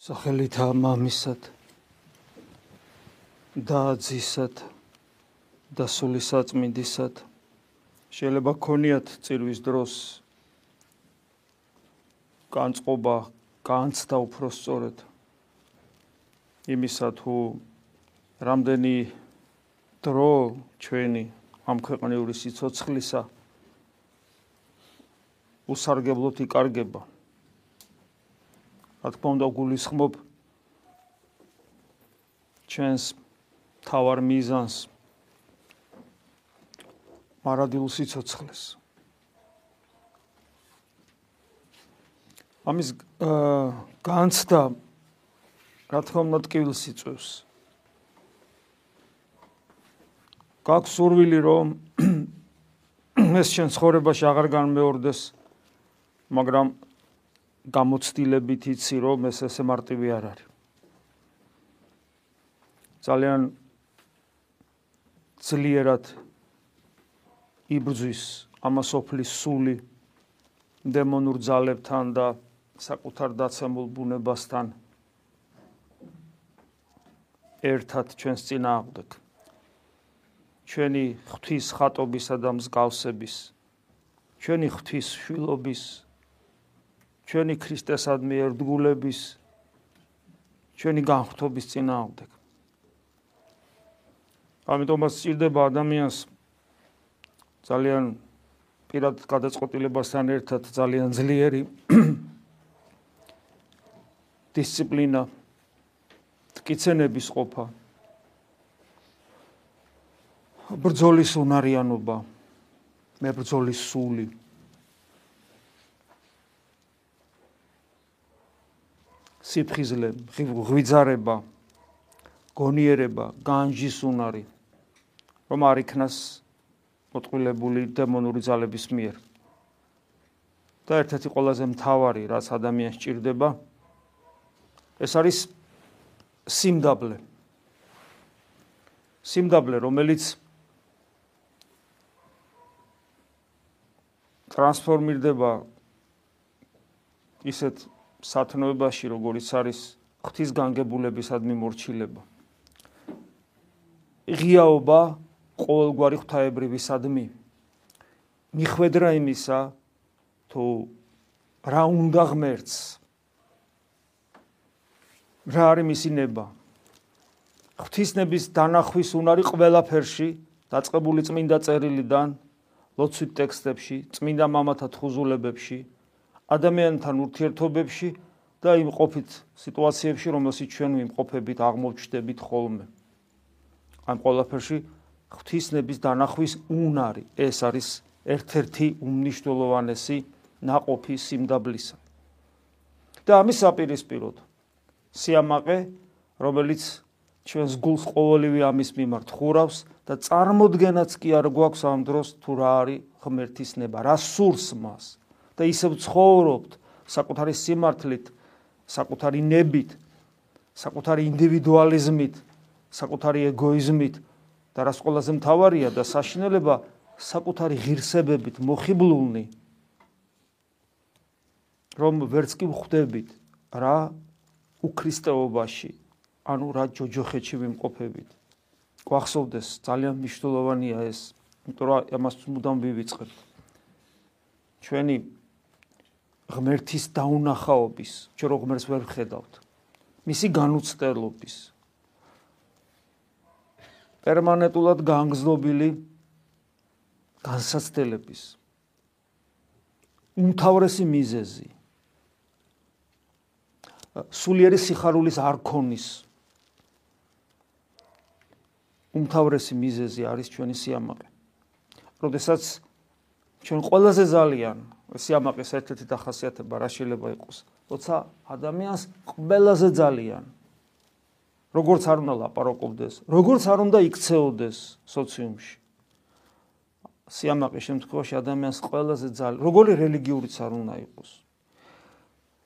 სახელითა მამისად და ძისად და სული საწმინდისად შეიძლება ქონიათ წირვის დროს განწყობა განცდა უფრო სწორედ. იმისა თუ რამდენი დრო ჩვენი ამ ქვეყნიური სიცოცხლისა უსარგებლოდ იკარგება რა თქმა უნდა გულისხმობ ჩვენს თავარ მიზანს. მარადილ სიცოცხლეს. ამის განცდა რა თქმა უნდა ტკივილს იწევს გაქვს სურვილი რომ ეს ჩვენ ცხოვრებაში აღარ განმეორდეს მაგრამ გამოცდილებით იცი რომ ეს ესე მარტივი არ არის. ძალიან ძლიერად იბრძვის ამასოფლის სული დემონურ ძალებთან და საკუთარ დაცემულ ბუნებასთან. ერთად ჩვენს წინააღმდეგ. ჩვენი ღვთის ხატობისა და მსგავსების ჩვენი ღვთის შვილობის ჩვენი ქრისტესადმი ერთგულების ჩვენი განხრთობის წინააღმდეგ. ამიტომაც სჭირდება ადამიანს ძალიან პირად გადაწყვეტილებასთან ერთად ძალიან ძლიერი დისციპლინა, ტკიცენების ყოფა, ბრძოლის უნარიანობა, მებრძოლის სული სიფხიზლე, ღვიძარება, გონიერება, განჯის უნარი, რომ არ იქნას მოტყილებული დემონური ძალების მიერ. და ერთ-ერთი ყველაზე მთავარი, რაც ადამიანს ჭირდება, ეს არის სიმდაბლე. სიმდაბლე, რომელიც ტრანსფორმირდება ისეთ სათნოებაში, როგორიც არის ღვთის განგებულებისადმი მორჩილება. ღიაობა ყოველგვარი ღვთაებრივისადმი. მიხვედრა იმისა, თუ რა უნდა ღმერთს. რა არის მისი ნება? ღვთისნების დანახვის უნარი ყველაფერში, დაწყებული წმინდა წერილიდან, ლოცვით ტექსტებში, წმინდა მამათა თხუზულებებში, ადამიანთან ურთიერთობებში და იმ ყოფით სიტუაციებში, რომელსაც ჩვენ ვიმყოფებით, აღმოვჩნდებით ხოლმე. ამ ყველაფერში ღვთისნების დანახვის უნარი, ეს არის ერთ-ერთი უმნიშვნელოვანესი ناყოფი სიმდაბლისა. და ამის საპირისპიროდ სიამაყე, რომელიც ჩვენს გულს ყოველივე ამის მიმართ ხურავს და წარმოდგენაც კი არ გვაქვს ამ დროს თუ რა არის ღმერთის ნება, რა სურს მას. და ისევ ცხოვრობთ საკუთარი სიმართლით, საკუთარი ნებით, საკუთარი ინდივიდუალიზმით, საკუთარი ეგოიზმით და რაც ყველაზე მთავარია და საშინელება საკუთარი ღირსებებით მოხიბლულნი რომ ვერც კი ვხვდებით რა უქრისტეობაში ანუ რა ჯოჯოხეთში ვიმყოფებით. გვახსოვდეს ძალიან მნიშვნელოვანია ეს იმიტომ რომ ამას მუდამ ვივიწყებთ ჩვენი ღმერთის დაუნახაობის, ჩვენ რო ღმერთს ვერ ვხედავთ. მისი განუცდელობის. პერმანენტულად განგზნობილი განსაცდელების. უმთავრესი მიზეზი. სულიერი სიხარულის არქონის. უმთავრესი მიზეზი არის ჩვენი სიამაყე. როდესაც ჩვენ ყველაზე ძალიან სიამაყის ერთ-ერთი დახასიათება რა შეიძლება იყოს? როცა ადამიანს ყველაზე ძალიან როგორც არ უნდა ლაპარაკობდეს, როგორც არ უნდა იქცეოდეს სოციუმში. სიამაყის შემთხვევაში ადამიანს ყველაზე ძალიან როგორი რელიგიურიც არ უნდა იყოს.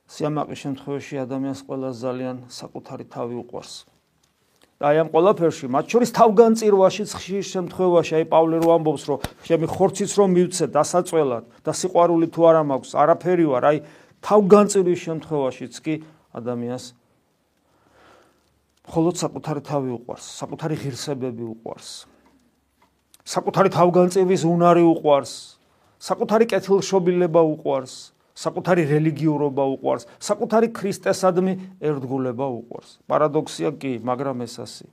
სიამაყის შემთხვევაში ადამიანს ყველაზე ძალიან საკუთარი თავი უყვარს. აი ამ ყველაფერში, მათ შორის თავგანწირვაშიც ხშირ შემთხვევაში, აი პავლე რო ამბობს, რომ ჩემი ხორციც რომ მივცე დასაწველად და სიყვარული თუ არა მაქვს, არაფერი ვარ, აი თავგანწირვის შემთხვევაშიც კი ადამიანს მხოლოდ საკუთარი თავი უყვარს, საკუთარი ღირსებები უყვარს. საკუთარი თავგანწირვის უნარი უყვარს, საკუთარი კეთილშობილება უყვარს, საკუთარი რელიგიურობა უყვარს, საკუთარი ქრისტესადმი ერთგულება უყვარს. პარადოქსია კი, მაგრამ ეს ასე.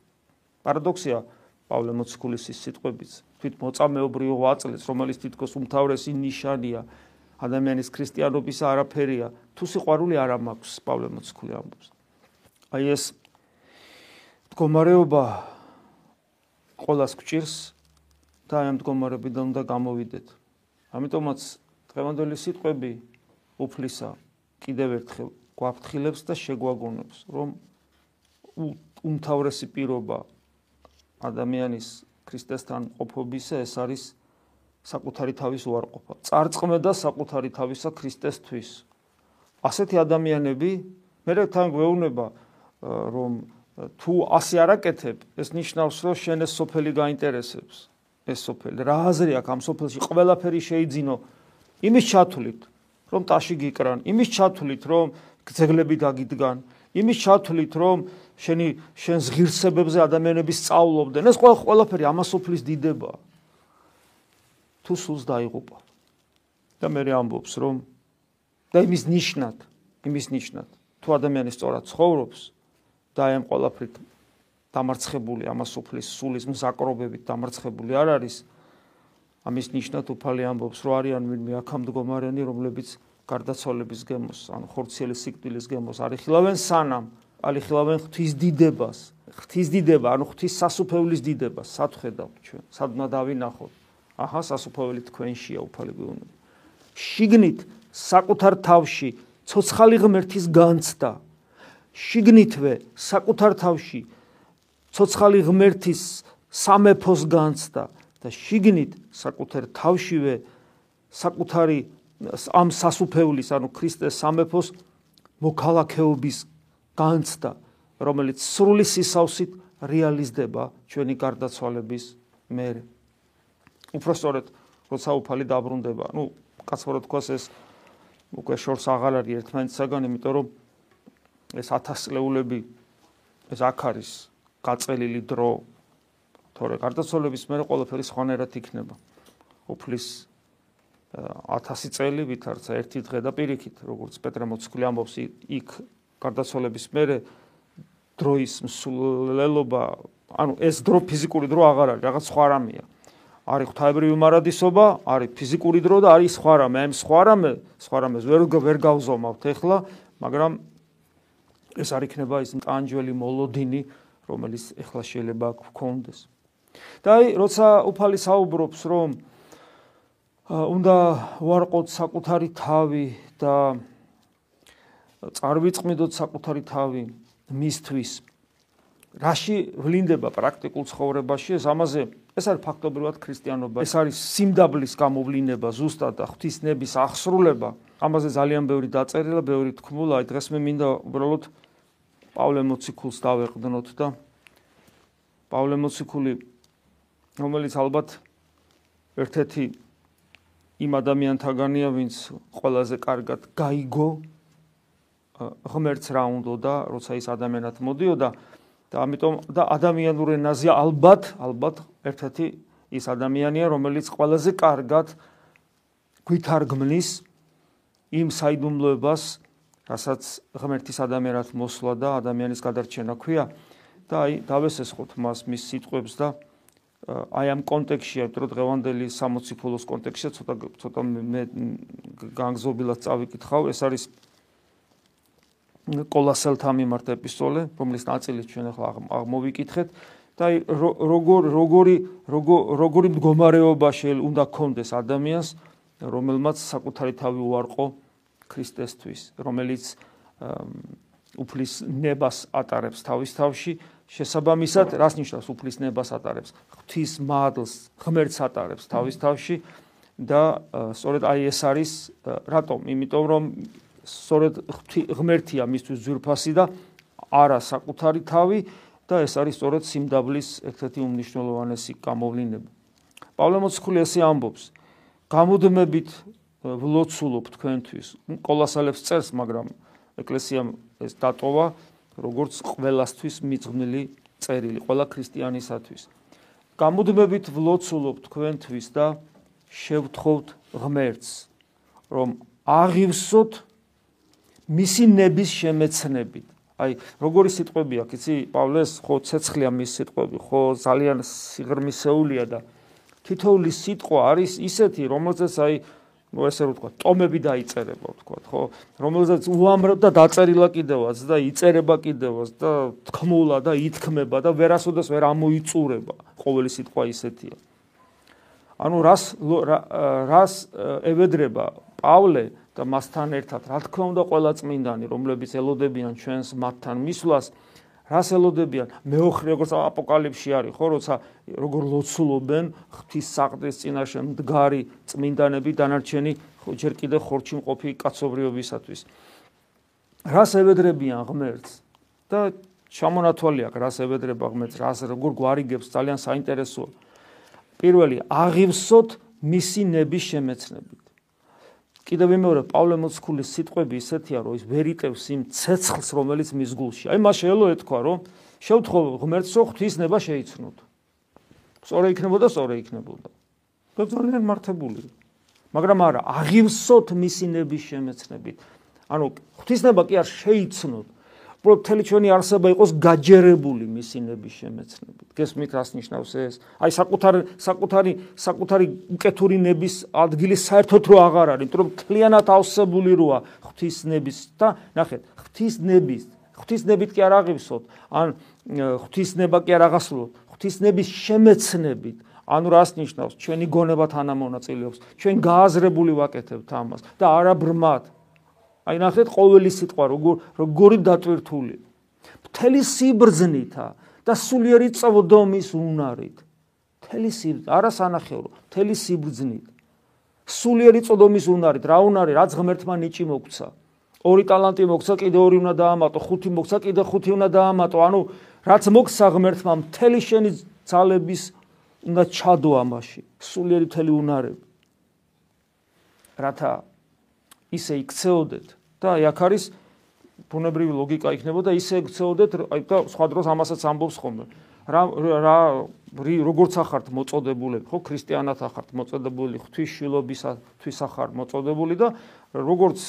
პარადოქსია პავლე მოციქულის სიტყვებიც, თვით მოწამეობრივ ვაწლეს, რომელიც თითქოს უმთავრესი ნიშანია ადამიანის ქრისტიანობის არაფერია, თუ სიყვარული არ მაქვს, პავლე მოციქული ამბობს. აი ეს მდგომარეობა ყოველას გჭირს და ამ მდგომარეობიდან უნდა გამოვიდეთ. ამიტომაც დღევანდელი სიტყვები უფლისა კიდევ ერთხელ გვაფრთხილებს და შეგვაგონებს, რომ უმთავრესი პირობა ადამიანის ქრისტესთან ყოფობისა ეს არის საკუთარი თავის უარყოფა. წარწმე და საკუთარი თავისა ქრისტესთვის. ასეთი ადამიანები მე თან გვეუბნება რომ თუ ასე არაკეთებ, ეს ნიშნავს რომ შენ ეს სოფელი გაინტერესებს. ეს სოფელი რა აზრი აქვს ამ სოფელში? ყველაფერი შეიძინო იმის ჩათვლით, რომ ტაში გიკრან, იმის ჩათვლით, რომ ძეგლები დაგიდგან, იმის ჩათვლით, რომ შენი შენს ღირსებებზე ადამიანები სწავლობდნენ. ეს ყველა ყველაფერი ამასოფლის დიდებაა. თუ სულს დაიღუპა. და მე ამბობს, რომ და იმის ნიშნად, იმის ნიშნად, თუ ადამიანი სწორად ცხოვრობს და ამ ყველაფრით დამარცხებული ამასოფლის სულის მზაკრობებით დამარცხებული არ არის, ამის ნიშნად უფალი ამბობს, რომ არიან ვინმე აქამდგომარენი, რომლებიც გარდაცვალების გემოს, ანუ ხორციელი სიკვდილის გემოს არიხილავენ სანამ ალიხილავენ ღვთის დიდებას, ღვთის დიდება, ანუ ღვთის სასუფეველის დიდებას, სათხედავთ ჩვენ, სადმა დავინახოთ. აჰა სასუფეველი თქვენშია უფალი გვეუბნება შიგნით საკუთარ თავში ცოცხალი ღმერთის განცდა. შიგნითვე საკუთარ თავში ცოცხალი ღმერთის სამეფოს განცდა და შიგნით საკუთარ თავშივე საკუთარი ამ სასუფევლის ანუ ქრისტეს სამეფოს მოქალაქეობის განცდა რომელიც სრული სისავსით რეალიზდება ჩვენი გარდაცვალების მერე. უფრო სწორედ როცა უფალი დაბრუნდება. ნუ კაცობრად თქვას ეს უკვე შორს აღარ არის ერთმანეთისაგან, იმიტომ რომ ეს ათასწლეულები ეს აქ არის გაწელილი დრო, თორე გარდაცვალების მერე ყველაფერი სხვანაირად იქნება უფლის 1000 წელი ვითარცა ერთი დღე და პირიქით როგორც პეტრე მოციქული ამბობს იქ გარდაცვალების მერე დროის მსვლელობა ანუ ეს დრო ფიზიკური დრო აღარ არის რაღაც სხვა რამეა არის ღვთაებრივი მარადისობა, არის ფიზიკური დრო და არის სხვა რამე. აი სხვა რამე, სხვა რამეს ვერ ვერ გავზომავთ ახლა, მაგრამ ეს არ იქნება ის ტანჯველი მოლოდინი, რომელიც ახლა შეიძლება გქონდეს. და აი, როცა უფალი საუბრობს, რომ უნდა ვარყოთ საკუთარი თავი და წარვიწყმიდოთ საკუთარი თავი მისთვის. რაში ვლინდება პრაქტიკულ ცხოვრებაში? ეს ამაზე ეს არის ფაქტობრივად ქრისტიანობა. ეს არის სიმდაბლის გამოვლინება ზუსტად და ღვთისნების აღსრულება. ამაზე ძალიან ბევრი დაწერილა ბევრი თქმულა. აი დღეს მე მინდა უბრალოდ პავლე მოციქულს დავეყდნოთ და პავლე მოციქული რომელიც ალბათ ერთ-ერთი იმ ადამიანთაგანია ვინც ყველაზე კარგად გაიგო ღმერთს რა უნდა და როცა ის ადამიანად მოდიოდა და ამიტომ და ადამიანურ ენაზე ალბათ ალბათ ერთ-ერთი ის ადამიანია რომელიც ყველაზე კარგად გვითარგმნის იმ საიდუმლოებას რასაც ღმერთის ადამიანად მოსვლა და ადამიანის გადარჩენა ქვია და აი დავესესხოთ მას მის სიტყვებს და აი ამ კონტექსში, იმიტომ რომ დღევანდელი 60 ფულოს კონტექსში ცოტა ცოტა მე განგზობილად წავიკითხავ, ეს არის კოლასელთა მიმართ ეპისტოლე, რომლის ნაწილი ჩვენ ახლა აღმოვიკითხეთ და აი როგორ როგორი როგორი მდგომარეობა შეიძლება უნდა კონდეს ადამიანს, რომელმაც საკუთარი თავი უარყო ქრისტესთვის, რომელიც უფლის ნებას ატარებს თავის თავში, შესაბამისად, რას ნიშნავს უფლის ნებას ატარებს? ღვთის მადლს, ღმერთს ატარებს თავის თავში და სწორედ აი ეს არის რატომ? იმიტომ რომ სწორედ ღმერთია მისთვის ძვირფასი და არა საკუთარი თავი და ეს არის სწორედ სიმდაბლის ერთ-ერთი უმნიშვნელოვანესი გამოვლინება. პავლე მოციქული ესე ამბობს: გამოდმებით ვლოცულობ თქვენთვის. კოლასალებს წერს, მაგრამ ეკლესიამ ეს დატოვა როგორც ყველასთვის მიძღვნილი წერილი, ყველა ქრისტიანისათვის. გამუდმებით ვლოცულობ თქვენთვის და შევთხოვთ ღმერთს, რომ აღივსოთ მისი ნების შემეცნებით. აი, როგორი სიტყვები აქვს, იცი, პავლეს ხო ცეცხლია მის სიტყვები, ხო ძალიან სიღრმისეულია და თითოეული სიტყვა არის ისეთი, რომელზეც აი ну ესე რომ თქვა, ტომები დაიწერება, თქვა, ხო? რომელზეც უამრავ და დაწერილა კიდევაც და იწერება კიდევაც და თქმულა და ითქმება და ვერასოდეს ვერ ამოიწურება. ყოველი სიტყვა ისეთია. ანუ რას რას ევედრება პავლე და მასთან ერთად, რა თქმა უნდა, ყველა წმინდანი, რომლებიც ელოდებიან ჩვენს მათთან მისვლას, რას ელოდებიან? მეოხრე როგორც აპოკალიფში არის, ხო, როცა როგორ ლოცულობენ ღვთის საყდრის წინაშე მდგარი წმინდანები დანარჩენი ჯერ კიდე ხორჩი მყოფი კაცობრიობისათვის. რას ევედრებიან ღმერთს? და ჩამონათვალი აქვს, რას ევედრება ღმერთს, რას როგორ გვარიგებს ძალიან საინტერესოა. პირველი, აღივსოთ მისი ნების შემეცნებით. კიდევ ვიმეორებ პავლე მოციქულის სიტყვები ისეთია რომ ის ვერიტევს იმ ცეცხლს რომელიც მის გულში. აი მას შეელო ეთქვა რომ შევთხო ღმერთს რომ ღვთისნება შეიცნოთ. სწორე იქნებოდა სწორე იქნებოდა. და ძალიან მართებული. მაგრამ არა აღივსოთ მისი ნების შემეცნებით. ანუ ღვთისნება კი არ შეიცნოთ უფრო მთელი ჩვენი არსება იყოს გაჯერებული მისინების შემეცნებით. გესმით რას ნიშნავს ეს? აი საკუთარი საკუთარი საკუთარი უკეთური ნების ადგილი საერთოდ რო აღარ არის, იმიტომ რომ კლიანად ავსებული როა ღვთისნების და ნახეთ, ღვთისნების, ღვთისნებით კი არ აღივსოთ, ან ღვთისნება კი არ აღასრულოთ, ღვთისნების შემეცნებით. ანუ რას ნიშნავს? ჩვენი გონება თანამონაწილეობს, ჩვენ გააზრებული ვაკეთებთ ამას და არა ბრმად. აი ნახეთ ყოველი სიტყვა როგორ როგორი დატვირთული. მთელი სიბრძნითა და სულიერი წვდომის უნარით. მთელი სიბრძნით არა სანახეურო მთელი სიბრძნით. სულიერი წვდომის უნარით რა უნარი რაც ღმერთმა ნიჭი მოგცა. ორი ტალანტი მოგცა კიდე ორი უნდა დაამატო ხუთი მოგცა კიდე ხუთი უნდა დაამატო. ანუ რაც მოგცა ღმერთმა მთელი შენი ძალების უნდა ჩადო ამაში სულიერი მთელი უნარები. რათა ისე იქცეოდეთ. და აი აქ არის ბუნებრივი ლოგიკა იქნებოდა ისე იქცეოდეთ აი და სხვა დროს ამასაც ამბობს ხოლმე. რა რა როგორც ახართ მოწოდებულები ხო ქრისტიანად ახართ მოწოდებული ღვთისშილობისათვის ახარ მოწოდებული და როგორც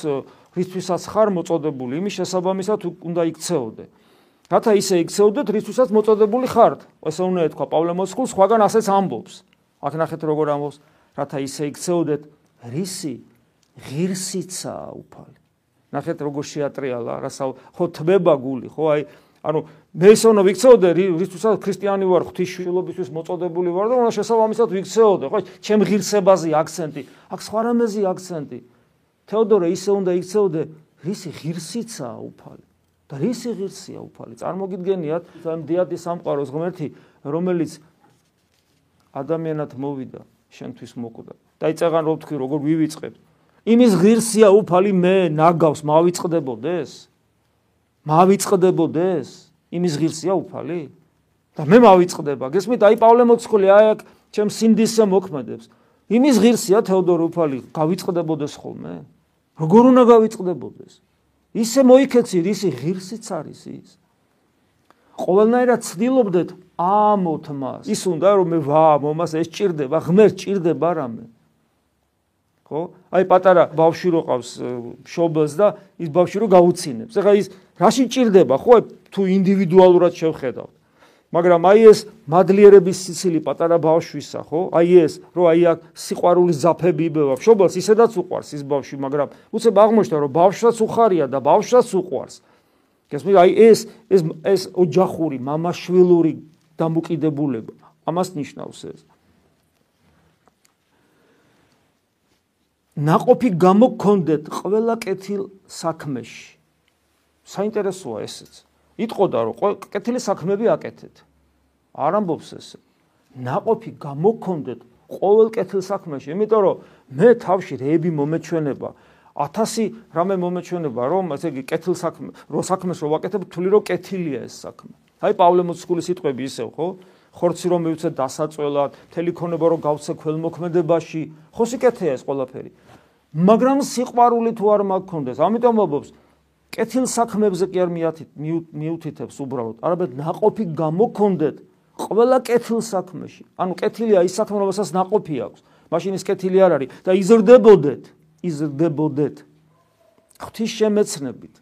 რისთვისაც ხარ მოწოდებული იმის შესაბამისად უნდა იქცეოდე. რათა ისე იქცეოდეთ რისთვისაც მოწოდებული ხართ. ესე უნდა ეთქვა პავლე მოციქულს სხვაგან ასეც ამბობს. აქ ნახეთ როგორ ამბობს. რათა ისე იქცეოდეთ რისი ღირსიცაა უფალი. ნახეთ როგორ შეატრიალა, რასა ხო თმება გული, ხო აი ანუ მე ისონო ვიქცეოდე რითუსაც ქრისტიანი ვარ ღვთისმშობლისთვის მოწოდებული ვარ და უნდა შესაბამისად ვიქცეოდე ხო ჩემ ღირსებაზე აქცენტი აქ სხვა რამეზე აქცენტი. თეოდორე ისე უნდა იქცეოდე რისი ღირსიცაა უფალი და რისი ღირსია უფალი. წარმოგიდგენიათ ამ დიადის სამყაროს ღმერთი რომელიც ადამიანად მოვიდა შენთვის მოკვდა. და იწეგან რო თქვი როგორ ვივიწყებ იმის ღირსია უფალი მე ნაგავს მავიწყდებოდეს? მავიწყდებოდეს? იმის ღირსია უფალი? და მე მავიწყდება. გესმით, აი პავლე მოციქული აი აქ ჩემ სინდისზე მოქმედებს. იმის ღირსია თეოდორ უფალი გავიწყდებოდეს ხოლმე? როგორ უნდა გავიწყდებოდეს? ისე მოიქეცი, ისი ღირსიც არის ის. ყოველნაირად ცდილობდეთ ამოთ მას. ის უნდა რომ მე ვა მომას ეს ჭირდება, ღმერთ ჭირდება რამე. ხო? აი პატარა ბავშვი რო ყავს შობელს და ის ბავშვი რო გაუცინებს. ეხლა ის რაში ჭირდება, ხო? თუ ინდივიდუალურად შევხედავთ. მაგრამ აი ეს მადლიერების სიცილი პატარა ბავშვისა, ხო? აი ეს, რომ აი აქ სიყვარულის ზაფები იბევა. შობელს ისედაც უყვარს ის ბავშვი, მაგრამ უცებ აღმოჩნდა, რომ ბავშვსაც უხარია და ბავშვსაც უყვარს. გესმით, აი ეს ეს ეს ოჯახური, მამაშვილური დამოკიდებულება. ამას ნიშნავს ეს. ناყოფი გამოგქონდეთ ყველა კეთილ საქმეში. საინტერესოა ესეც. იტყოდა რომ კეთილი საქმეები აკეთეთ. არ ამბობს ესე. ناყოფი გამოგქონდეთ ყოველ კეთილ საქმეში, იმიტომ რომ მე თავში რეები მომეჩვენება. 1000 რამე მომეჩვენება, რომ ესე იგი კეთილ საქმე, რო საქმეს რო ვაკეთებ, თვლი რომ კეთილია ეს საქმე. აი პავლე მოციქულის სიტყვები ისევ, ხო? ხორცი რომ მივცე დასაწველად, მთელი ქონება რომ გავცე ქველმოქმედებაში, ხო სიკეთეა ეს ყველაფერი. მაგრამ სიყვარული თუ არ მაგქონდეს, ამიტომ ამბობს კეთილ საქმეებზე კი არ მიათით მიუთითებს უბრალოდ, არამედ ناقოფი გამოქონდეთ ყველა კეთილ საქმეში. ანუ კეთილია ის საქმე, რომელსაც ناقოფი აქვს. მაშინ ის კეთილი არ არის და იზრდებოდეთ, იზრდებოდეთ ღვთის შემეცნებით.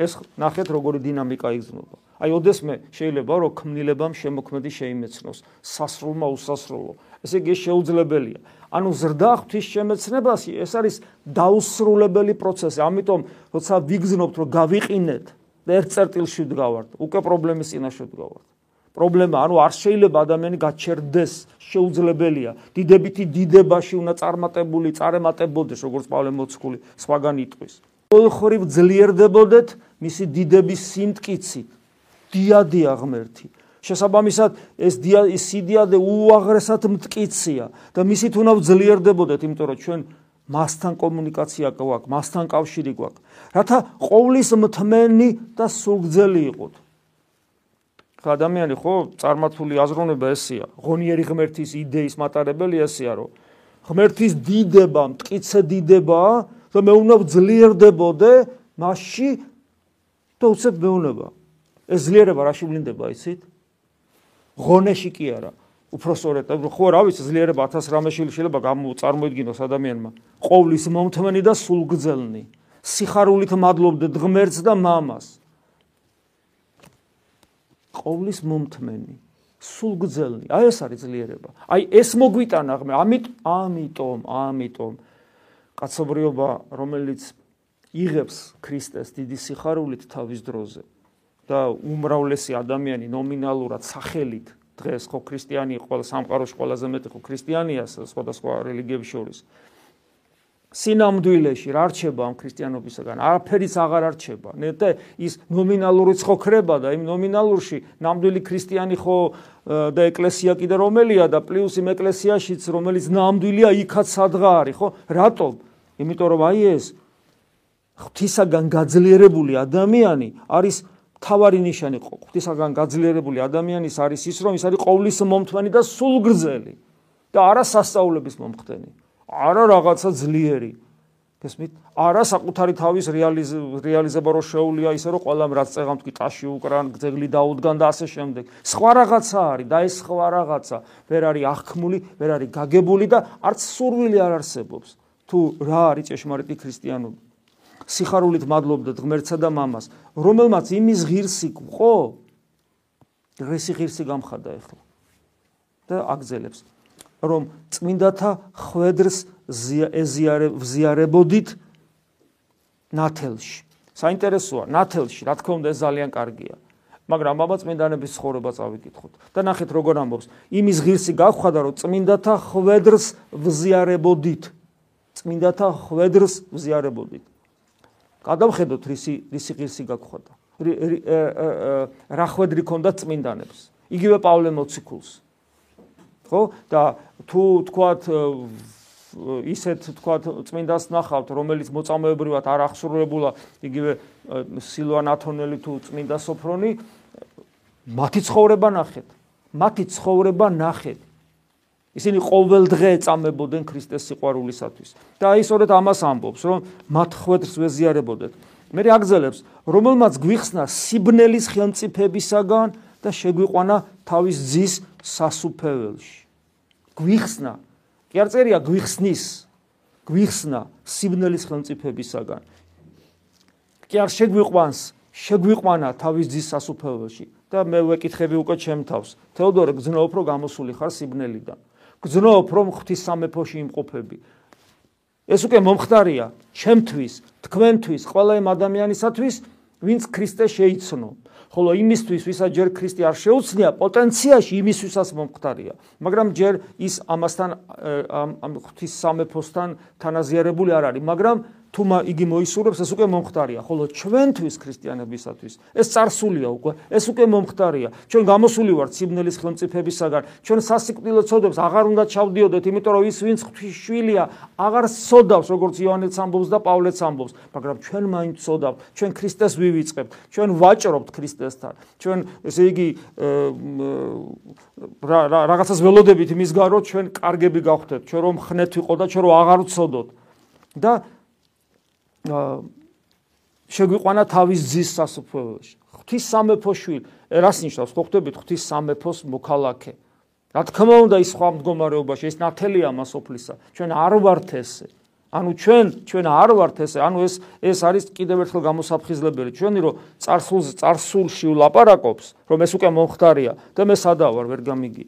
ეს ნახეთ, როგორი დინამიკა იგრძნობა. აი ოდესმე შეიძლება რომ ქმნილებამ შემოქმედი შეიმეცნოს სასრულმა უსასრულო. ესე იგი შეუძლებელია. ანუ ზრდა ღვთის შემეცნებაში ეს არის დაუსრულებელი პროცესი. ამიტომ როცა ვიგზნობთ რომ გავიყინეთ და ერთ წერტილში ვდგავართ, უკვე პრობლემის წინაშე ვდგავართ. პრობლემა ანუ არ შეიძლება ადამიანი გაჩერდეს, შეუძლებელია. დიდებითი დიდებაში უნდა წარმატებული, წარემატებოდეს, როგორც პავლე მოციქული სხვაგან იტყვის. ყოველხრივ ძლიერდებოდეთ მისი დიდების სიმტკიცით. დიადია ღმერთი შესაბამისად ეს დია ეს სიდიადე უაღრესად მткиცია და მისით უნდა ვძლიერდებოდეთ იმიტომ რომ ჩვენ მასთან კომუნიკაცია გვაქვს მასთან კავშირი გვაქვს. რათა ყოვლის მთმენი და სულგძელი იყოთ. ხა ადამიანი ხო წარმართული აზროვნება ესია ღონიერი ღმერთის იდეის მატარებელი ესია რომ ღმერთის დიდება მткиცე დიდება და მე უნდა ვძლიერდებოდე მასში და უცებ მეუნება ეს ძლიერება რაში ვლინდება, იცით? ღონეში კი არა. უფრო სწორედ, ხო რა ვიცი, ძლიერება 1000 რამეში შეიძლება წარმოიდგინოს ადამიანმა. ყოვლის მომთმენი და სულგძელნი. სიხარულით მადლობდეთ ღმერთს და მამას. ყოვლის მომთმენი, სულგძელნი. აი ეს არის ძლიერება. აი ეს მოგვიტანა ღმე, ამით ამიტომ, ამიტომ კაცობრიობა, რომელიც იღებს ქრისტეს დიდი სიხარულით თავის დროზე, და უმრავლესი ადამიანი ნომინალურად სახელით დღეს ხო ქრისტიანი ყველა სამყაროში ყველაზე მეტი ხო ქრისტიანია სხვადასხვა რელიგიების შორის. სინამდვილეში რა რჩება ამ ქრისტიანობისგან არაფერიც აღარ არჩება ნეტე ის ნომინალური ცხოქრება და იმ ნომინალურში ნამდვილი ქრისტიანი ხო და ეკლესია კიდე რომელია და პლუს იმ ეკლესიაშიც რომელიც ნამდვილია იქაც სადღა არის ხო? რატომ? იმიტომ რომ აი ეს ღვთისაგან გაძლიერებული ადამიანი არის თავარი ნიშანი ღვთისაგან გაძლიერებული ადამიანის არის ის, რომ ის არის ყოვლის მომთმენი და სულგრძელი და არა სასწაულების მომხდენი. არა რაღაცა ძლიერი. გესმით? არა საკუთარი თავის რეალიზება რო შეუულია ისე რომ ყველამ რაც წეღამთ კი ტაში უკრან, ძეგლი დაუდგან და ასე შემდეგ. სხვა რაღაცა არის და ეს სხვა რაღაცა ვერ არის აღქმული, ვერ არის გაგებული და არც სურვილი არ არსებობს. თუ რა არის ჭეშმარიტი ქრისტიანობა? სიხარულით მადლობდეთ ღმერთსა და მამას, რომელმაც იმის ღირსი ყო, ღირსი ღირსი გამხადა ახლა. და აგზელებს, რომ წმინდათა ხვედრს ეზიარებოდით ნათელში. საინტერესოა, ნათელში, რა თქმა უნდა, ეს ძალიან კარგია. მაგრამ აბა წმინდანების ცხოვრება წავიკითხოთ და ნახეთ როგორ ამბობს. იმის ღირსი გავხადა, რომ წმინდათა ხვედრს ვზიარებოდით. წმინდათა ხვედრს ვზიარებოდით. გადავხედოთ რისი რისი ღირსი გაგხვდა. რა ხვედრი ქონდა წმინდანებს. იგივე პავლე მოციქულს. ხო? და თუ თქვათ ისეთ თქვათ წმინდას ნახავთ, რომელიც მოწამეებრივად არ აღსრულებულა, იგივე სილვან ათონელი თუ წმინდა სოფრონი, მათი ცხოვრება ნახეთ. მათი ცხოვრება ნახეთ. ისინი ყოველ დღე ეწამებოდნენ ქრისტეს სიყვარულისათვის. და აი სწორედ ამას ამბობს, რომ მათ ხვედრს ვეზიარებოდეთ. მე აგზელებს, რომელმაც გვიხსნა სიბნელის ხელმწიფებისაგან და შეგვიყვანა თავის ძის სასუფეველში. გვიხსნა. კი არ წერია გვიხსნის. გვიხსნა სიბნელის ხელმწიფებისაგან. კი არ შეგვიყვანს, შეგვიყვანა თავის ძის სასუფეველში. და მე ვეკითხები უკვე ჩემ თავს. თეოდორე გძნობ რომ გამოსული ხარ სიბნელიდან. გძნობ რომ ღვთის სამეფოში იმყოფები. ეს უკვე მომხდარია ჩემთვის, თქვენთვის, ყველა იმ ადამიანისათვის, ვინც ქრისტე შეიცნო. ხოლო იმისთვის, ვისაც ჯერ ქრისტე არ შეუცნია, პოტენციაში იმისთვისაც მომხდარია. მაგრამ ჯერ ის ამასთან ამ ღვთის სამეფოსთან თანაზიარებული არ არის, მაგრამ თუ იგი მოისურვებს, ეს უკვე მომختارია, ხოლო ჩვენთვის ქრისტიანებისათვის ეს царსულია უკვე, ეს უკვე მომختارია. ჩვენ გამოსული ვართ სიბნელის ხელმწიფებისაგან. ჩვენ სასიკვდილო წოდებს აღარ უნდა ჩავდიოდეთ, იმიტომ რომ ის ვინც ღვთისშვილია, აღარ სოდავს, როგორც იოანეც ამბობს და პავლეც ამბობს, მაგრამ ჩვენ მაინც სოდავთ, ჩვენ ქრისტეს ვივიწყებთ, ჩვენ ვაჭრობთ ქრისტესთან. ჩვენ ესე იგი რაღაცას ველოდებით იმის გარო ჩვენ კარგები გავხდეთ, ჩვენ რომ ხნეთვიყო და ჩვენ რომ აღარ ვცოდოთ. და შეგვიყვანა თავის ძის სასופოელში. ღვთის სამეფო შვილი. რას ნიშნავს? ხო ხვდებით ღვთის სამეფოს მოქალაქე. რა თქმა უნდა ის სხვა მდგომარეობაში ეს ნათელია მასოფლისა. ჩვენ არ ვართ ესე. ანუ ჩვენ ჩვენ არ ვართ ესე. ანუ ეს ეს არის კიდევ ერთხელ გამოსაფხიზლებელი. ჩვენი რომ царსულზე царსულში ვლაპარაკობს, რომ ეს უკვე მომხდარია და მე სადა ვარ, ვერ გამიგი.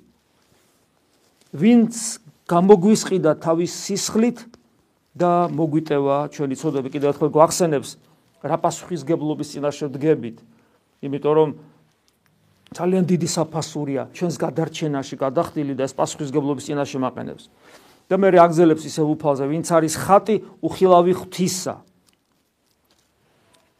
ვინც გამოგვისყიდა თავის სისხლით და მოგვიტევა ჩვენი ცოდები კიდევ ერთხელ გვახსენებს რა პასუხისგებლობის წინაშე დგებით. იმიტომ რომ ძალიან დიდი საფასურია ჩვენს გადარჩენაში გადახდილი და ეს პასუხისგებლობის წინაშე მაყენებს. და მე რეაგზელებს ისე უფალზე, ვინც არის ხატი უხილავი ღვთისა.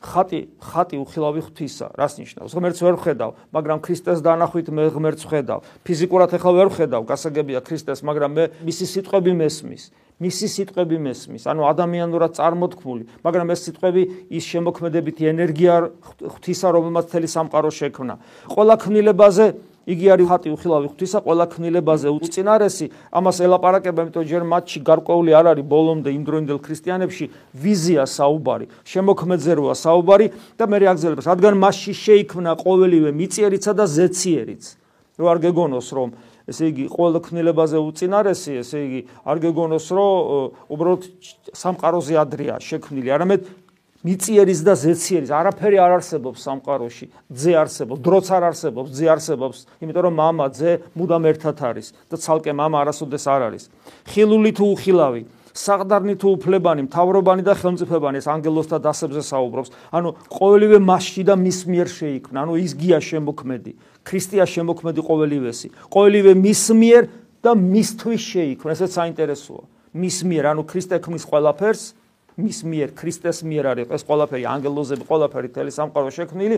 ხატი, ხატი უხილავი ღვთისა, რას ნიშნავს? ღმერთს ვერ ხედავ, მაგრამ ქრისტეს დანახვით მე ღმერთს ხედავ. ფიზიკურად ახლა ვერ ხედავ, გასაგებია ქრისტეს, მაგრამ მე მისი სიტყვები მესმის. მისი სიტყვები მესმის, ანუ ადამიანურად წარმოთქმული, მაგრამ ეს სიტყვები ის შემოქმედებითი ენერგია ღვთისა, რომელმაც თელი სამყარო შექმნა. ყველა ქმნილებაზე იგი არის ხატი უხილავი ღვთისა, ყველა ქმნილებაზე უწინარესი, ამას ელაპარაკება, იმიტომ ჯერ მათში გარკვეული არ არის ბოლომდე იმდროინდელ ქრისტიანებში ვიზია საუბარი, შემოქმედზე როა საუბარი და მე რეაგზელებს, რადგან მასში შეიქმნა ყოველივე მიწიერიცა და ზეციერიც. რო არ გეგონოს რომ ესე იგი ყოველ ქმნილებაზე უწინარესი, ესე იგი არ გეგონოს, რომ უბრალოდ სამყაროზე ადრეა შექმნილი, არამედ მიწიერის და ზეციერის არაფერი არ არსებობს სამყაროში. ძე არსებობს, დროც არ არსებობს, ძე არსებობს, იმიტომ რომ мама, ძე მუდამ ერთად არის და ცალკე мама არასოდეს არ არის. ხილული თუ უხილავი, საღდარნი თუ უფლებანი, მთავრობანი და ხელმწიფებანი ეს ანგელოსთა დასებზე საუბრობს. ანუ ყოველივე მასში და მის მიერ შეიქმნა, ანუ ის გია შემოქმედი. ქრისტია შემოქმედი ყოველივესი. ყოველივე მის მიერ და მისთვის შეიქმნა. ესეც საინტერესოა. მის მიერ, ანუ ქრისტე ქმნის ყველაფერს, მის მიერ, ქრისტეს მიერ არის ეს ყველაფერი, ანგელოზები, ყველაფერი თელი სამყარო შექმნილი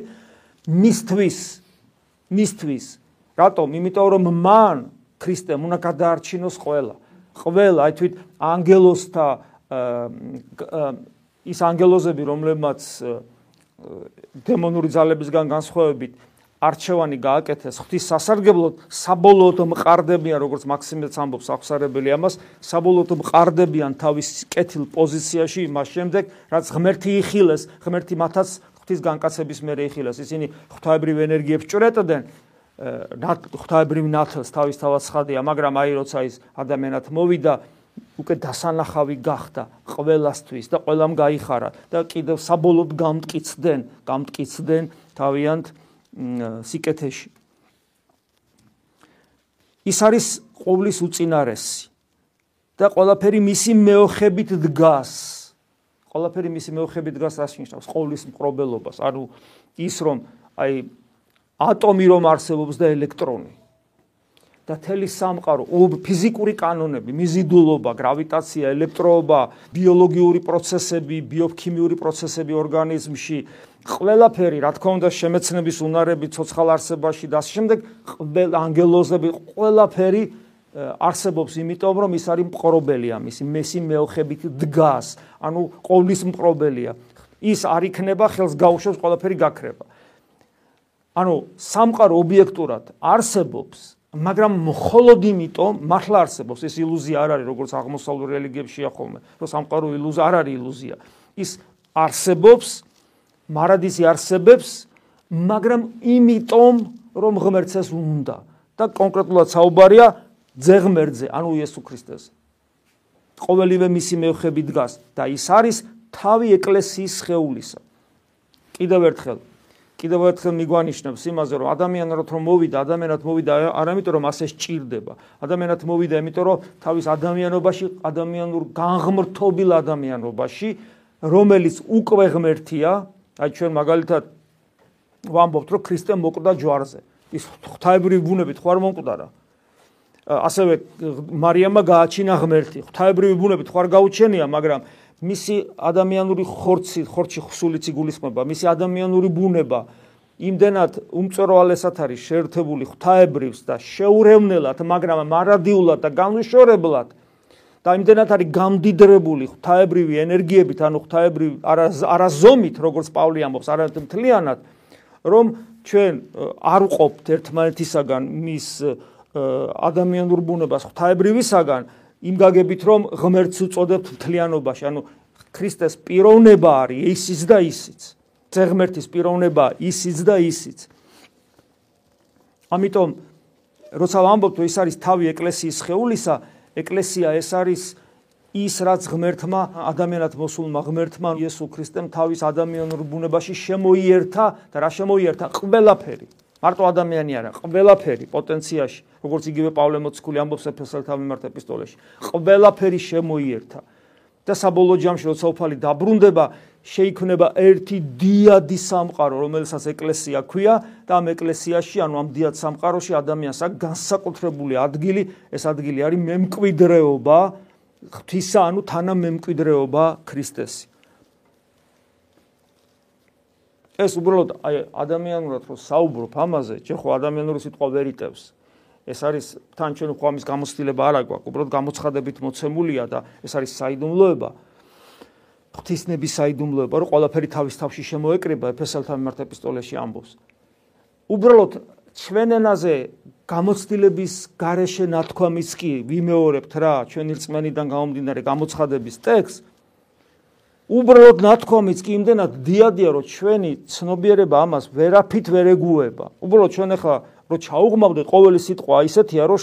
მისთვის. მისთვის. რატომ? იმიტომ რომ მან ქრისტემ უნდა გადაარჩინოს ყველა. ყველა, აი თვით ანგელოსთა ის ანგელოზები, რომლებმაც დემონური ძალებისგან განსხვავებით არჩევანი გააკეთეს ღვთის სასარგებლოდ საბოლოოდ მყარდებიან როგორც მაქსიმეც ამბობს აღსარებელი ამას საბოლოოდ მყარდებიან თავის კეთილ პოზიციაში მას შემდეგ რაც ღმერთი იხილეს ღმერთი მათაც ღვთის განკაცების მერე იხილეს. ისინი ღვთაებრივ ენერგიებს ჭრეტდნენ ღვთაებრივ ნათელს თავის თავად ხადია მაგრამ აი როცა ის ადამიანად მოვიდა უკვე დასანახავი გახდა ყველასთვის და ყველამ გაიხარა და კიდევ საბოლოოდ გამტკიცდნენ გამტკიცდნენ თავიანთ სიკეთეში. ის არის ყოვლის უწინარესი და ყველაფერი მისი მეოხებით დგას. ყველაფერი მისი მეოხებით დგას რას ნიშნავს? ყოვლის მყრობელობას, ანუ ის რომ აი ატომი რომ არსებობს და ელექტრონი და თელი სამყარო, ფიზიკური კანონები, მიზიდულობა, გრავიტაცია, ელექტროობა, ბიოლოგიური პროცესები, ბიოქიმიური პროცესები ორგანიზმში, ყველაფერი, რა თქმა უნდა, შემეცნების უნარები ცოცხალ არსებაში და შემდეგ ყველა ანგელოზები, ყველაფერი არსებობს, იმიტომ რომ ის არის მყრობელი ამის, მესი მეოხებით დგას, ანუ ყოვლის მყრობელია. ის არ იქნება ხელს გაუშვებს ყველაფერი გაქრება. ანუ სამყარო ობიექტურად არსებობს, მაგრამ მხოლოდ იმიტომ მართლა არსებობს ეს ილუზია არ არის, როგორც აღმოსავლურ რელიგიებში ახოლმე, რომ სამყარო ილუზია არ არის ილუზია. ის არსებობს მარადისი არსებებს, მაგრამ იმიტომ რომ ღმერთს უნდა და კონკრეტულად საუბარია ძეღმერთზე, ანუ იესო ქრისტეს. ყოველივე მისი მეოხები დგას და ის არის თავი ეკლესიის შეეულისა. კიდევ ერთხელ კიდევ ერთხელ მიგვანიშნებს იმაზე, რომ ადამიანად რომ მოვიდა, ადამიანად მოვიდა არამიტომ რომ ასე სჭირდება. ადამიანად მოვიდა, იმიტომ რომ თავის ადამიანობაში, ადამიანურ განღმრთობილ ადამიანობაში, რომელიც უკვე ღმერთია, აი ჩვენ მაგალითად ვამბობთ რომ ქრისტე მოკვდა ჯვარზე. ის ღვთაებრივი ბუნებით ხო არ მომკვდარა ასევე მარიამა გააჩინა ღმერთი. ღვთაებრივი ბუნებით არ გაუჩენია მაგრამ მისი ადამიანური ხორცი ხორცი ხსულიცი გულისხმობა მისი ადამიანური ბუნება იმდენად უმწროვალესად არის შეერთებული ღვთაებრივს და შეურევნელად მაგრამ მარადიულად და განუშორებლად და იმდენად არის გამდიდრებული ღვთაებრივი ენერგიებით, ანუ ღვთაებრივი არაზომით, როგორც პავლე ამბობს, არამედ მთლიანად, რომ ჩვენ არ ვყოფთ ერთმანეთისაგან მის ადამიანურ ბუნებას ღვთაებრივისაგან იმ გაგებით, რომ ღმერთს უწოდებთ მთლიანობაში, ანუ ქრისტეს პიროვნება არის ისიც და ისიც. ზღმერთის პიროვნება ისიც და ისიც. ამიტომ როცა ვამბობთ, ის არის თავი ეკლესიის ხეულისა, ეკლესია ეს არის ის რაც ღმერთმა ადამიანად მოსულმა ღმერთმა იესო ქრისტემ თავის ადამიანურ ბუნებაში შემოიერთა და რა შემოიერთა? ყველაფერი. მარტო ადამიანი არა ყველაფერი პოტენციაში როგორც იგივე პავლე მოციქული ამბობს ეფესელთა მიმართ ეპისტოლეში. ყველაფერი შემოიერთა. და საბოლოო ჯამში როცა უფალი დაბრუნდება შეიქმნება ერთი დიადი სამყარო რომელსაც ეკლესია ქვია და ამ ეკლესიაში ანუ ამ დიად სამყაროში ადამიანს აქვს განსაკუთრებული ადგილი ეს ადგილი არის მემკვიდრეობა ღვთისა ანუ თანამემკვიდრეობა ქრისტესი. ეს უბრალოდ აი ადამიანურად რო საუბრობ ამაზე, ჯერ ხო ადამიანური სიტყვა ვერ იტევს. ეს არის თან ჩვენ ხო ამის გამოცდილება არ აქვს, უბრალოდ გამოცხადებით მოცემულია და ეს არის საიდუმლოება. ღვთისნების საიდუმლოება, რომ ყველაფერი თავის თავში შემოეკრება ეფესალთა მიმართ ეპისტოლეში ამბობს. უბრალოდ ჩვენენაზე გამოცდილების გარეშე ნათქვამის კი ვიმეორებთ რა ჩვენი რწმენიდან გამომდინარე გამოცხადების ტექსტ უბრალოდ ნათქვამის კი იმდენად დიადია რომ ჩვენი ცნობიერება ამას ვერაფით ვერ ეგუება უბრალოდ ჩვენ ახლა რომ ჩაუღმავდეთ ყოველი სიტყვა ისეთია რომ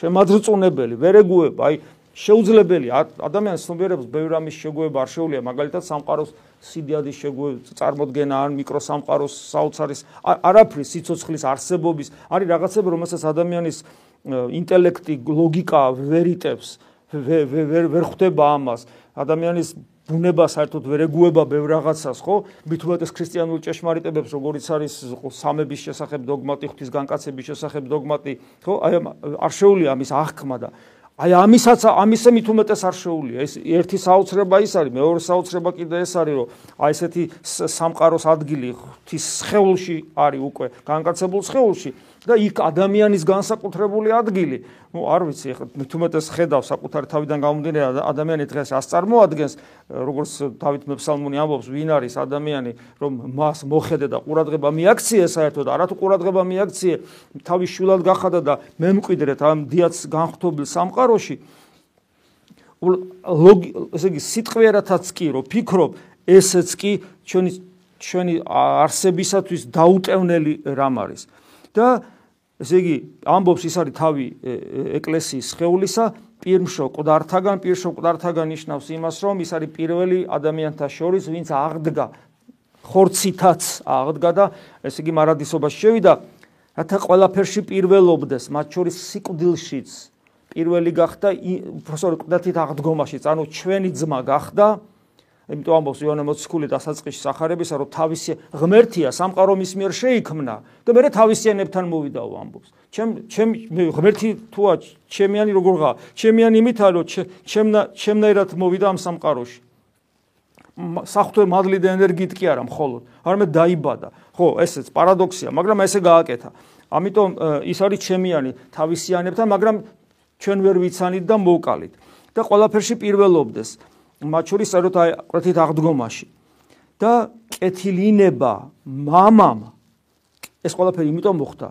შემაძრწუნებელი ვერ ეგუება აი შეუძლებელი ადამიანის ცნობიერებას ბევრ ამის შეგუება არ შეუძლია მაგალითად სამყაროს სიდიადის შეგუება წარმოქმნა ან მიკროსამყაროს საოცარის არაფრის სიცოცხლის არსებობის არის რაღაცები რომელსაც ადამიანის ინტელექტი ლოგიკა ვერ იტევს ვერ ვერ ხვდება ამას. ადამიანის ბუნება საერთოდ ვერ ეგუება ბევრ რაღაცას ხო? მით უმეტეს ქრისტიანულ ჭეშმარიტებებს როგორიც არის სამების შესახებ დოგმატი ღვთის განკაცების შესახებ დოგმატი ხო? აი არ შეუძლია ამის აღქმა და აი ამისაც ამისე მით უმეტეს არ შეუულია. ეს ერთი საოცრება ის არის მეორე საოცრება კიდე ეს არის რომ აი ესეთი სამყაროს ადგილი ღვთის სხეულში არის უკვე განკაცებულ სხეულში და იქ ადამიანის განსაკუთრებული ადგილი. ნუ არ ვიცი, ეხლა თუმეტეს ხედავ საკუთარი თავიდან გამომდინარე ადამიანი დღეს ას წარმოადგენს, როგორც დავით მეფსალმონი ამბობს, ვინ არის ადამიანი, რომ მას მოხედე და ყურადღება მიაქციე საერთოდ, არათუ ყურადღება მიაქციე, თავის შვილად გახადა და მემკვიდრეთ ამ დიაც განხთობილ სამყაროში. ლოგი, ესე იგი, სიტყვიერათაც კი რომ ფიქრობ, ესეც კი ჩვენი ჩვენი არსებისათვის დაუტევნელი რამ არის. და ესე იგი ამბობს ის არის თავი ეკლესიის ხეულისა პირმშო ყდართაგან პირშო ყდართაგან ნიშნავს იმას რომ ის არის პირველი ადამიანთა შორის ვინც აღდგა ხორცითაც აღდგა და ესე იგი მარადისობაში შევიდა. რათა ყველაფერში პირველობდეს მათ შორის სიკვდილშიც. პირველი გახდა უბრალოდ ყდათით აღდგომაშიც ანუ ჩვენი ძმა გახდა იმიტომ ამბობს იოანე მოციქული დასაწყისში სახარებისა, რომ თავისი ღმერთია სამყარო მის მიერ შეიქმნა და მე თავისიანებთან მოვიდაო ამბობს. ჩემ ჩემ ღმერთი თუა ჩემიანი როგორღა? ჩემიანი იმითა რომ ჩემნა ჩემნაირად მოვიდა ამ სამყაროში. საფრთხე მადლი და ენერგიით კი არა მხოლოდ, არამედ დაიბადა. ხო, ესეც პარადოქსია, მაგრამ ესე გააკეთა. ამიტომ ის არის ჩემიანი თავისიანებთან, მაგრამ ჩვენ ვერ ვიცანით და მოვკალით. და ყველაფერში პირველობდეს. მათ შორის საერთოდ აი ყრეთით აღდგომაში. და კეთილინება მამამ ეს ყველაფერი იმიტომ მოხდა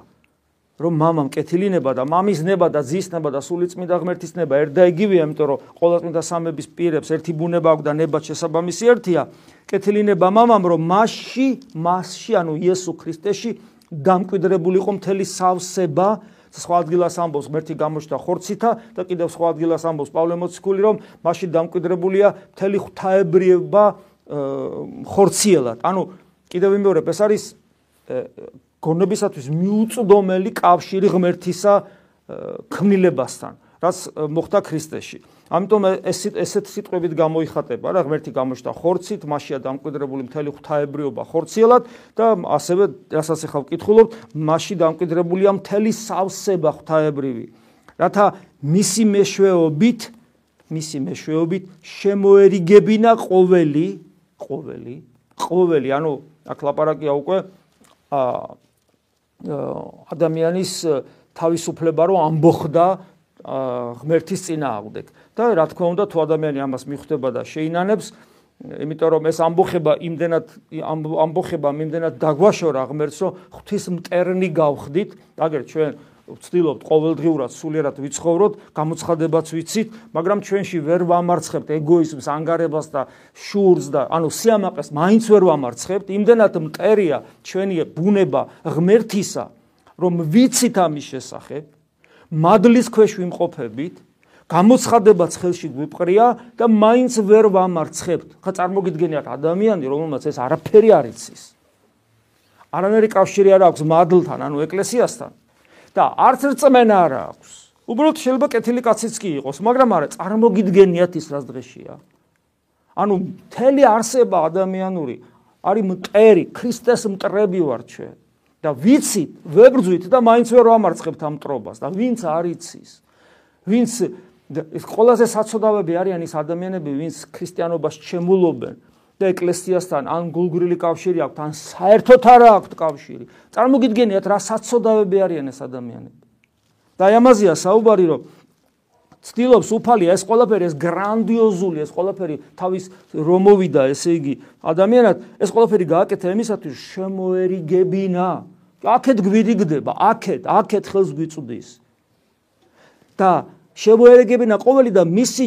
რომ მამამ კეთილინება და მამის ნება და ძის ნება და სულიწმიდა ღმერთის ნება ერთ და იგივეა იმიტომ რომ ყოველწმინდა სამების პირებს ერთი ბუნება აქვს და ნება შესაბამისი ერთია. კეთილინება მამამ რომ მასში მასში ანუ იესო ქრისტეში დამკვიდრებული იყო მთელი სავსება სხვა ადგილას ამბობს ღმერთი გამოჩნდა ხორცითა და კიდევ სხვა ადგილას ამბობს პავლე მოციქული რომ მასში დამკვიდრებულია მთელი ღვთაებრიობა ხორციელად. ანუ კიდევ ვიმეორებ ეს არის გონებისათვის მიუწვდომელი კავშირი ღმერთისა ქმნილებასთან, რაც მოხდა ქრისტეში. ამიტომ ეს ესეთ სიტყვებით გამოიხატება რა ღმერთი გამოჩნდა ხორცით, მასშია დამკვიდრებული მთელი ღვთაებრიობა ხორციელად და ასევე რასაც ახლა ვკითხულობ, მასში დამკვიდრებულია მთელი სავსება ღვთაებრივი. რათა მისი მეშვეობით, მისი მეშვეობით შემოერიგებინა ყოველი, ყოველი, ყოველი, ანუ აქ ლაპარაკია უკვე ა ადამიანის თავისუფლება რომ ამბოხდა ღმერთის წინააღმდეგ. და რა თქმა უნდა თუ ადამიანი ამას მიხვდება და შეინანებს იმიტომ რომ ეს ამბოხება იმდენად ამბოხება იმდენად დაგვაშორა ღმერთს რომ ღვთის მტერნი გავხდით აგერ ჩვენ ვცდილობთ ყოველდღიურად სულიერად ვიცხოვროთ, გამოცხადებაც ვიცით, მაგრამ ჩვენში ვერ ვამარცხებთ ეგოიზმს, ანგარებას და შურს და ანუ სიამაყეს მაინც ვერ ვამარცხებთ. იმდენად მტერია ჩვენი ბუნება ღმერთისა, რომ ვიცით ამის შესახებ, მადლის ქვეშ ვიმყოფებით, გამოცხადებაც ხელში გვიპყრია და მაინც ვერ ვამარცხებთ. ხა წარმოგიდგენიათ ადამიანი, რომელმაც ეს არაფერი არ იცის. არანაირი კავშირი არ აქვს მადლთან, ანუ ეკლესიასთან და არც რწმენა არ აქვს. უბრალოდ შეიძლება კეთილი კაციც კი იყოს, მაგრამ არა წარმოგიდგენიათ ის რას დღეშია. ანუ მთელი არსება ადამიანური არის მტერი, ქრისტეს მტრები ვარ ჩვენ და ვიცით, ვებრძვით და მაინც ვერ ვამარცხებთ ამ მტრობას და ვინც არ იცის, ვინც ეს ყველაზე საცოდავები არიან ის ადამიანები, ვინც ქრისტიანობას ჩემულობენ, და ეკლესიასთან ან გულგრილი კავშირი აქვს, ან საერთოდ არა აქვს კავშირი. წარმოგიდგენიათ რა საცოდავები არიან ეს ადამიანები. და აი ამაზეა საუბარი, რომ ცდილობს უფალია ეს ყველაფერი, ეს გრანდიოზული, ეს ყველაფერი თავის რომოვიდა, ესე იგი, ადამიანად, ეს ყველაფერი გააკეთა იმისათვის შემოერიგებინა. აქეთ გვირიგდება, აქეთ, აქეთ ხელს გვიწვდის. და შემოერიგებინა ყოველი და მისი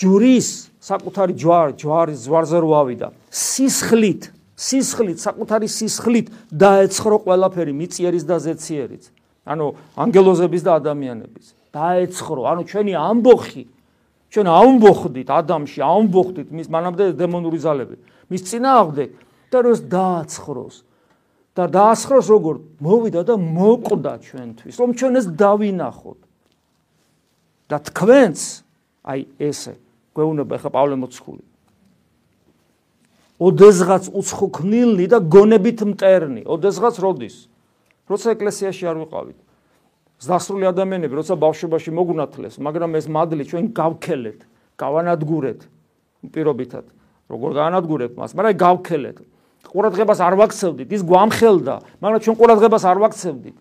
ჯურის საკუთარი ჯვარ ჯვარის ზვარზე რო ავიდა სისხლით სისხლით საკუთარი სისხლით დაეცხრო ყველაფერი მიწიერის და ზეციერის ანუ ანგელოზების და ადამიანების. დაეცხრო ანუ ჩვენი ამბოხი ჩვენ ამბოხდით ადამიანში ამბოხდით მის მანამდე დემონური ძალები მის წინააღმდეგ და როს დააცხროს. და დააცხროს როგორ? მოვიდა და მოკვდა ჩვენთვის რომ ჩვენ ეს დავინახოთ და თქვენს აი ესე გვეუბნება ხა პავლე მოციქული. ოდესღაც უცხო ქნილნი და გონებით მტერნი, ოდესღაც როდის? როცა ეკლესიაში არ ვიყავით. ზასრული ადამიანები, როცა ბავშვობაში მოგუნათლეს, მაგრამ ეს მადლი ჩვენ გავქელეთ, გავანადგურეთ პირობითად. როგორ გავანადგურეთ მას, მაგრამ გავქელეთ. ყურადღებას არ ვაქცევდით, ის გვამხელდა, მაგრამ ჩვენ ყურადღებას არ ვაქცევდით.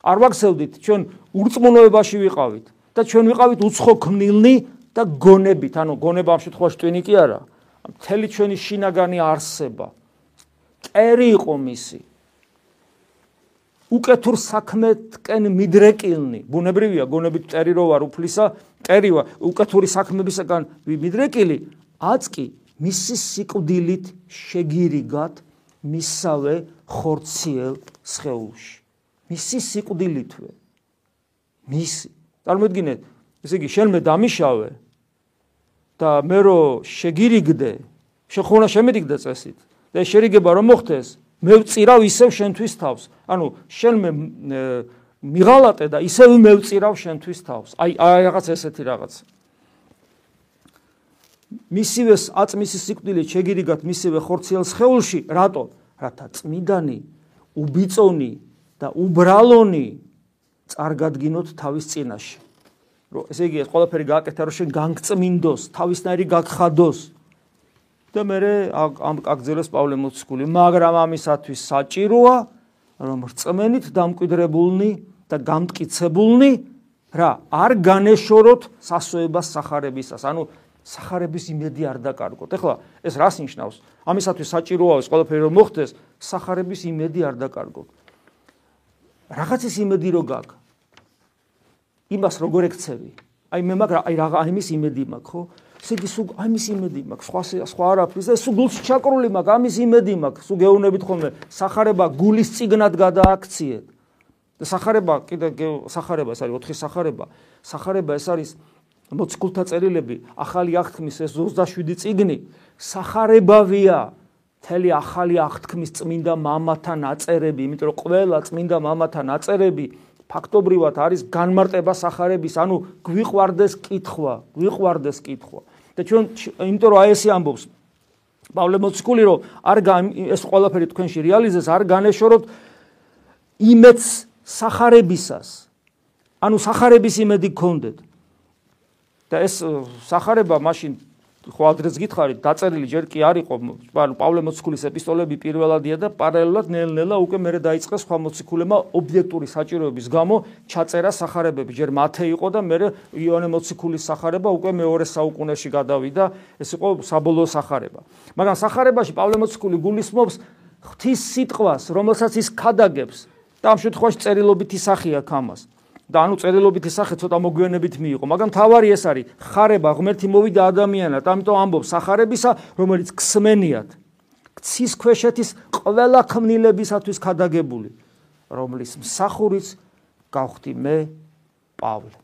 არ ვაქცევდით, ჩვენ ურწმუნოებაში ვიყავით და ჩვენ ვიყავით უცხო ქნილნი და გონებით, ანუ გონება ამ შემთხვევაში ტვინი კი არა, მთელი ჩვენი შინაგანი არსება წერი იყო მისი. უკეთურ საქმეთკენ მიდრეკილნი, ბუნებრივია, გონებით წერი რო ვარ უფლისა, წერი ვარ, უკეთური საქმებისგან მიდრეკილი, აწკი მისი სიკვდილით შეგირიგათ მისავე ხორციელ სხეულში. მისი სიკვდილითვე. მისი. წარმოიდგინეთ, ესე იგი შენ მე დამიშავე, და მე რო შეგირიგდე, შეხონა შემედიგდა წესით და შერიგება რომ მოხდეს, მე ვწირავ ისევ შენთვის თავს. ანუ შენ მე მიღალატე და ისევ მე ვწირავ შენთვის თავს. აი აი რაღაც ესეთი რაღაც. მისივე აწმისის სიკვდილით შეგირიგათ მისივე ხორციელ სხეულში, რატო? რათა წმიდანი, უბიწონი და უბრალონი წარგადგინოთ თავის წინაშე. რომ ესე იგი ეს ყველაფერი გააკეთა რომ შენ განგწმინდოს, თავისნაირი გაგხადოს. და მე ამ კაგძელეს პავლე მოციქული, მაგრამ ამისათვის საჭიროა რომ რწმენით დამკვიდრებულნი და გამტკიცებულნი რა არ განეშოროთ სასოებას сахарებისას. ანუ сахарების იმედი არ დაკარგოთ. ეხლა ეს რას ნიშნავს? ამისათვის საჭიროა ეს ყველაფერი რომ მოხდეს, сахарების იმედი არ დაკარგოთ. რაღაცის იმედი რო გაქვს იმას როგორ ექცევი. აი მე მაგრამ აი რაღა აი მის იმედი მაქვს ხო? სიგი სულ აი მის იმედი მაქვს. სხვა სხვა არაფრის და სულ გულში ჩაკრული მაქვს, ამის იმედი მაქვს. სულ გეუბნებით ხოლმე, сахарება გულის წიგნად გადააქციეთ. და сахарება კიდე сахарება ეს არის ოთხი сахарება. сахарება ეს არის მოციქულთა წერილები, ახალი აღთქმის ეს 27 წიგნი сахарებავია. მთელი ახალი აღთქმის წმინდა მამათა ნაწერები, იმიტომ რომ ყველა წმინდა მამათა ნაწერები ფაქტობრივად არის განმარტება сахарების, ანუ გვიყვარდეს კითხვა, გვიყვარდეს კითხვა. და ჩვენ იმიტომ რომ აი ესე ამბობს პავლე მოციქული რომ არ ეს ყველაფერი თქვენში რეალიზეს, არ განეშოროთ იმედს сахарებისას. ანუ сахарების იმედი გქონდეთ. და ეს сахарება მაშინ ხო ადრეს გითხარით, დაწერილი ჯერ კი არ იყო, ანუ პავლე მოციქულის ეპისტოლები პირველადია და პარალელურად ნელ-ნელა უკვე მერე დაიწყეს სხვა მოციქულებმა ობიექტური საჭიროების გამო ჩაწერა სახარებები. ჯერ მათე იყო და მერე იონე მოციქულის სახარება უკვე მეორე საუკუნეში გადავიდა, ეს იყო საბოლოო სახარება. მაგრამ სახარებაში პავლე მოციქული გულისხმობს ღვთის სიტყვას, რომელსაც ის ქადაგებს და ამ შემთხვევაში წერილობითი სახე აქვს ამას. და ანუ წერილობითი სახე ცოტა მოგვიანებით მიიღო, მაგრამ თავარი ეს არის, ხარება ღმერთი მოვიდა ადამიანად, ამიტომ ამბობს სახარებისა, რომელიც ქსმენიათ. ქსის ქვეშეთის ყველა ქმნილებისათვის ქადაგებული, რომლის მსახურიც გავხდი მე პავლე.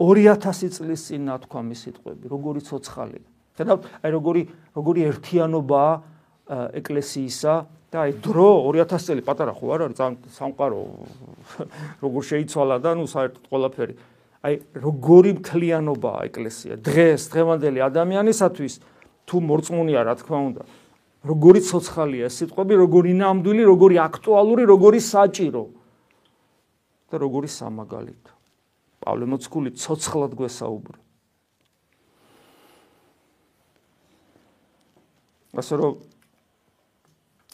2000 წლის წინ ნათქვა მის სიტყვები, როგორი ცოცხალია. ხედავთ, აი როგორი როგორი ერთიანობაა ეკლესიისა და აი დრო 2000 წელი პატარა ხო არ არის სამყარო როგორ შეიცვალა და ნუ საერთოდ ყველაფერი. აი როგორი მთლიანობაა ეკლესია დღეს დღევანდელი ადამიანისათვის თუ მორწმუნეა რა თქმა უნდა. როგორი ცოცხალია სიტყვები, როგორი ნამდვილი, როგორი აქტუალური, როგორი საჭირო და როგორი სამაგალითო. პავლე მოციქული ცოცხლად გვესაუბრა. ასე რომ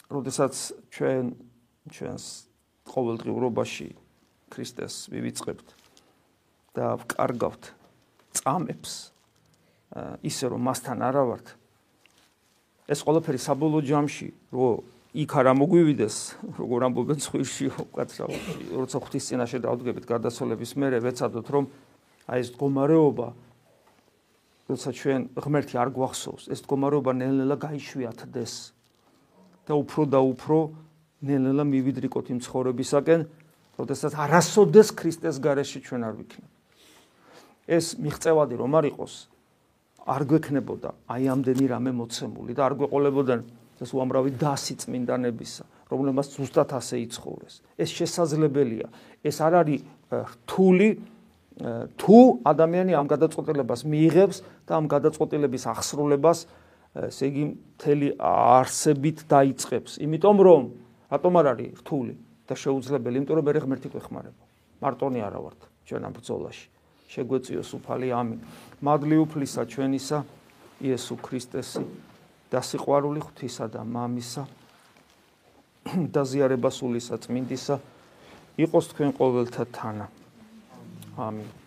როდესაც ჩვენ ჩვენს ყოველდღიურობაში ქრისტეს ვივიწყებთ და ვკარგავთ წამებს ისე რომ მასთან არა ვართ ეს ყველაფერი საბოლოო ჯამში რო იქ არა მოგვივიდეს როგორ ამბობენ ხვირში უკაცრავ როცა ღვთის წინაშე დავდგებით გარდაცვალების მერე ვეცადოთ რომ აი ეს მდგომარეობა როცა ჩვენ ღმერთი არ გვახსოვს ეს მდგომარეობა ნელ-ნელა გაიშვიათდეს და უფრო და უფრო ნელ-ნელა მივიდრიკოთ იმ ცხოვრებისაკენ როდესაც არასოდეს ქრისტეს გარეშე ჩვენ არ ვიქნებ ეს მიღწევადი რომ არ იყოს არ გვექნებოდა აი ამდენი რამე მოცემული და არ გვეყოლებოდა ეს უამრავი დასი წმინდანებისა, რომელმაც ზუსტად ასე იცხოვრეს. ეს შესაძლებელია. ეს არ არის რთული თუ ადამიანი ამ გადაწყვეტილებას მიიღებს და ამ გადაწყვეტილების აღსრულებას ესე იგი მთელი არსებით დაიწყებს. იმიტომ რომ რატომ არ არის რთული და შეუძლებელი? იმიტომ რომ მე ღმერთი გვეხმარება. მარტონი არა ვართ ჩვენ ამ ბრძოლაში. შეგვეციოს უფალი ამინ. მადლი უფლისა ჩვენისა იესო ქრისტესი და სიყვარული ღვთისა და მამისა და ზიარება სულისა წმინდისა იყოს თქვენ ყოველთა თანა. ამინ.